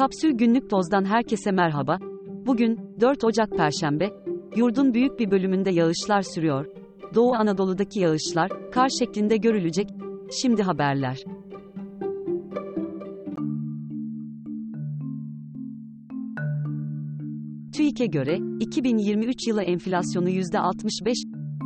Kapsül Günlük Toz'dan herkese merhaba. Bugün 4 Ocak Perşembe. Yurdun büyük bir bölümünde yağışlar sürüyor. Doğu Anadolu'daki yağışlar kar şeklinde görülecek. Şimdi haberler. TÜİK'e göre 2023 yılı enflasyonu %65.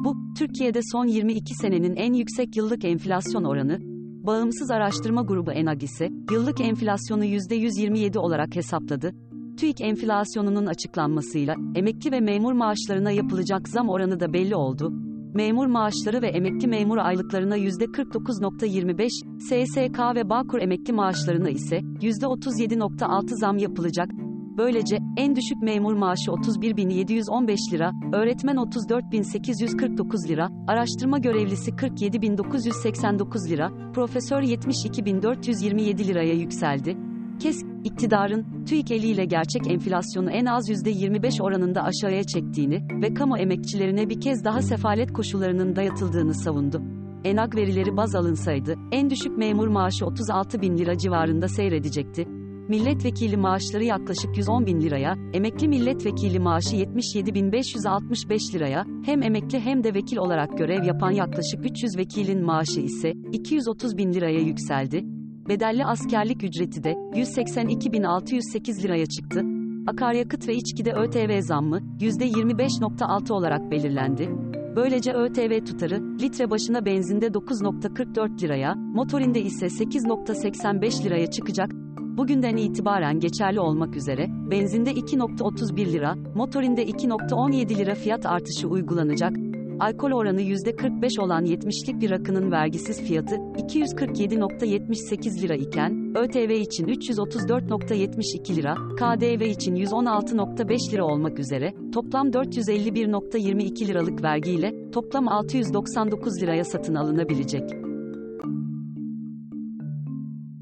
Bu Türkiye'de son 22 senenin en yüksek yıllık enflasyon oranı. Bağımsız Araştırma Grubu ENAG ise yıllık enflasyonu %127 olarak hesapladı. TÜİK enflasyonunun açıklanmasıyla emekli ve memur maaşlarına yapılacak zam oranı da belli oldu. Memur maaşları ve emekli memur aylıklarına %49.25, SSK ve Bağkur emekli maaşlarına ise %37.6 zam yapılacak. Böylece en düşük memur maaşı 31.715 lira, öğretmen 34.849 lira, araştırma görevlisi 47.989 lira, profesör 72.427 liraya yükseldi. KES, iktidarın, TÜİK eliyle gerçek enflasyonu en az %25 oranında aşağıya çektiğini ve kamu emekçilerine bir kez daha sefalet koşullarının dayatıldığını savundu. ENAG verileri baz alınsaydı, en düşük memur maaşı 36 bin lira civarında seyredecekti. Milletvekili maaşları yaklaşık 110 bin liraya, emekli milletvekili maaşı 77.565 liraya, hem emekli hem de vekil olarak görev yapan yaklaşık 300 vekilin maaşı ise 230 bin liraya yükseldi. Bedelli askerlik ücreti de 182.608 liraya çıktı. Akaryakıt ve içkide ÖTV zammı %25.6 olarak belirlendi. Böylece ÖTV tutarı litre başına benzinde 9.44 liraya, motorinde ise 8.85 liraya çıkacak. Bugünden itibaren geçerli olmak üzere, benzinde 2.31 lira, motorinde 2.17 lira fiyat artışı uygulanacak. Alkol oranı %45 olan 70'lik bir rakının vergisiz fiyatı 247.78 lira iken, ÖTV için 334.72 lira, KDV için 116.5 lira olmak üzere, toplam 451.22 liralık vergiyle, toplam 699 liraya satın alınabilecek.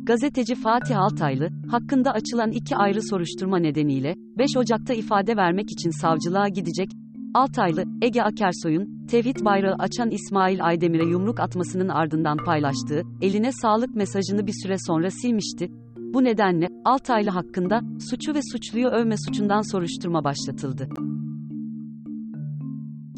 Gazeteci Fatih Altaylı, hakkında açılan iki ayrı soruşturma nedeniyle, 5 Ocak'ta ifade vermek için savcılığa gidecek. Altaylı, Ege Akersoy'un, tevhid bayrağı açan İsmail Aydemir'e yumruk atmasının ardından paylaştığı, eline sağlık mesajını bir süre sonra silmişti. Bu nedenle, Altaylı hakkında, suçu ve suçluyu övme suçundan soruşturma başlatıldı.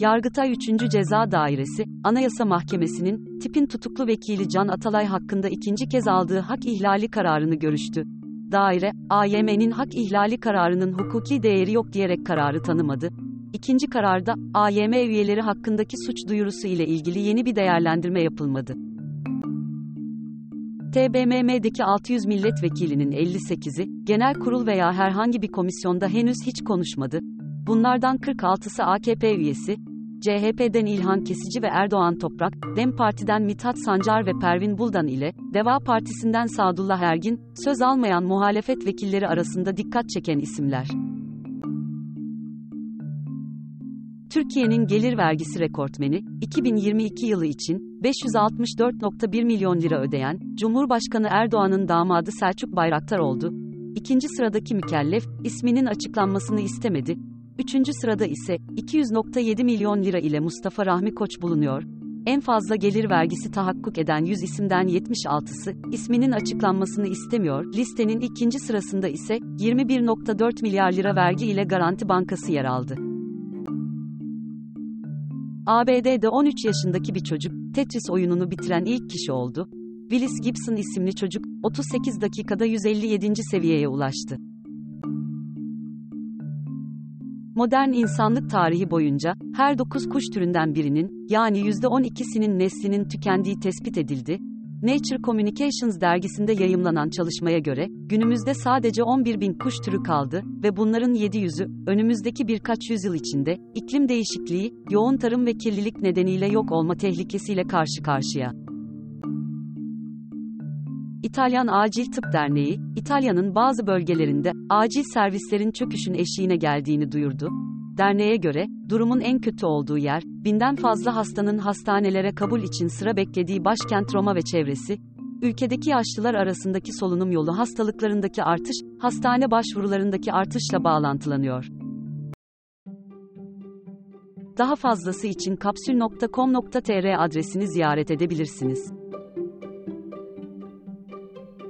Yargıtay 3. Ceza Dairesi, Anayasa Mahkemesi'nin, tipin tutuklu vekili Can Atalay hakkında ikinci kez aldığı hak ihlali kararını görüştü. Daire, AYM'nin hak ihlali kararının hukuki değeri yok diyerek kararı tanımadı. İkinci kararda, AYM üyeleri hakkındaki suç duyurusu ile ilgili yeni bir değerlendirme yapılmadı. TBMM'deki 600 milletvekilinin 58'i, genel kurul veya herhangi bir komisyonda henüz hiç konuşmadı. Bunlardan 46'sı AKP üyesi, CHP'den İlhan Kesici ve Erdoğan Toprak, DEM Parti'den Mithat Sancar ve Pervin Buldan ile, Deva Partisi'nden Sadullah Ergin, söz almayan muhalefet vekilleri arasında dikkat çeken isimler. Türkiye'nin gelir vergisi rekortmeni, 2022 yılı için 564.1 milyon lira ödeyen Cumhurbaşkanı Erdoğan'ın damadı Selçuk Bayraktar oldu. İkinci sıradaki mükellef, isminin açıklanmasını istemedi. Üçüncü sırada ise 200.7 milyon lira ile Mustafa Rahmi Koç bulunuyor. En fazla gelir vergisi tahakkuk eden 100 isimden 76'sı, isminin açıklanmasını istemiyor. Listenin ikinci sırasında ise 21.4 milyar lira vergi ile Garanti Bankası yer aldı. ABD'de 13 yaşındaki bir çocuk, Tetris oyununu bitiren ilk kişi oldu. Willis Gibson isimli çocuk, 38 dakikada 157. seviyeye ulaştı. Modern insanlık tarihi boyunca, her 9 kuş türünden birinin, yani %12'sinin neslinin tükendiği tespit edildi. Nature Communications dergisinde yayımlanan çalışmaya göre, günümüzde sadece 11 bin kuş türü kaldı ve bunların 700'ü, önümüzdeki birkaç yüzyıl içinde, iklim değişikliği, yoğun tarım ve kirlilik nedeniyle yok olma tehlikesiyle karşı karşıya. İtalyan Acil Tıp Derneği, İtalya'nın bazı bölgelerinde acil servislerin çöküşün eşiğine geldiğini duyurdu. Derneğe göre, durumun en kötü olduğu yer, binden fazla hastanın hastanelere kabul için sıra beklediği başkent Roma ve çevresi, ülkedeki yaşlılar arasındaki solunum yolu hastalıklarındaki artış, hastane başvurularındaki artışla bağlantılanıyor. Daha fazlası için kapsül.com.tr adresini ziyaret edebilirsiniz.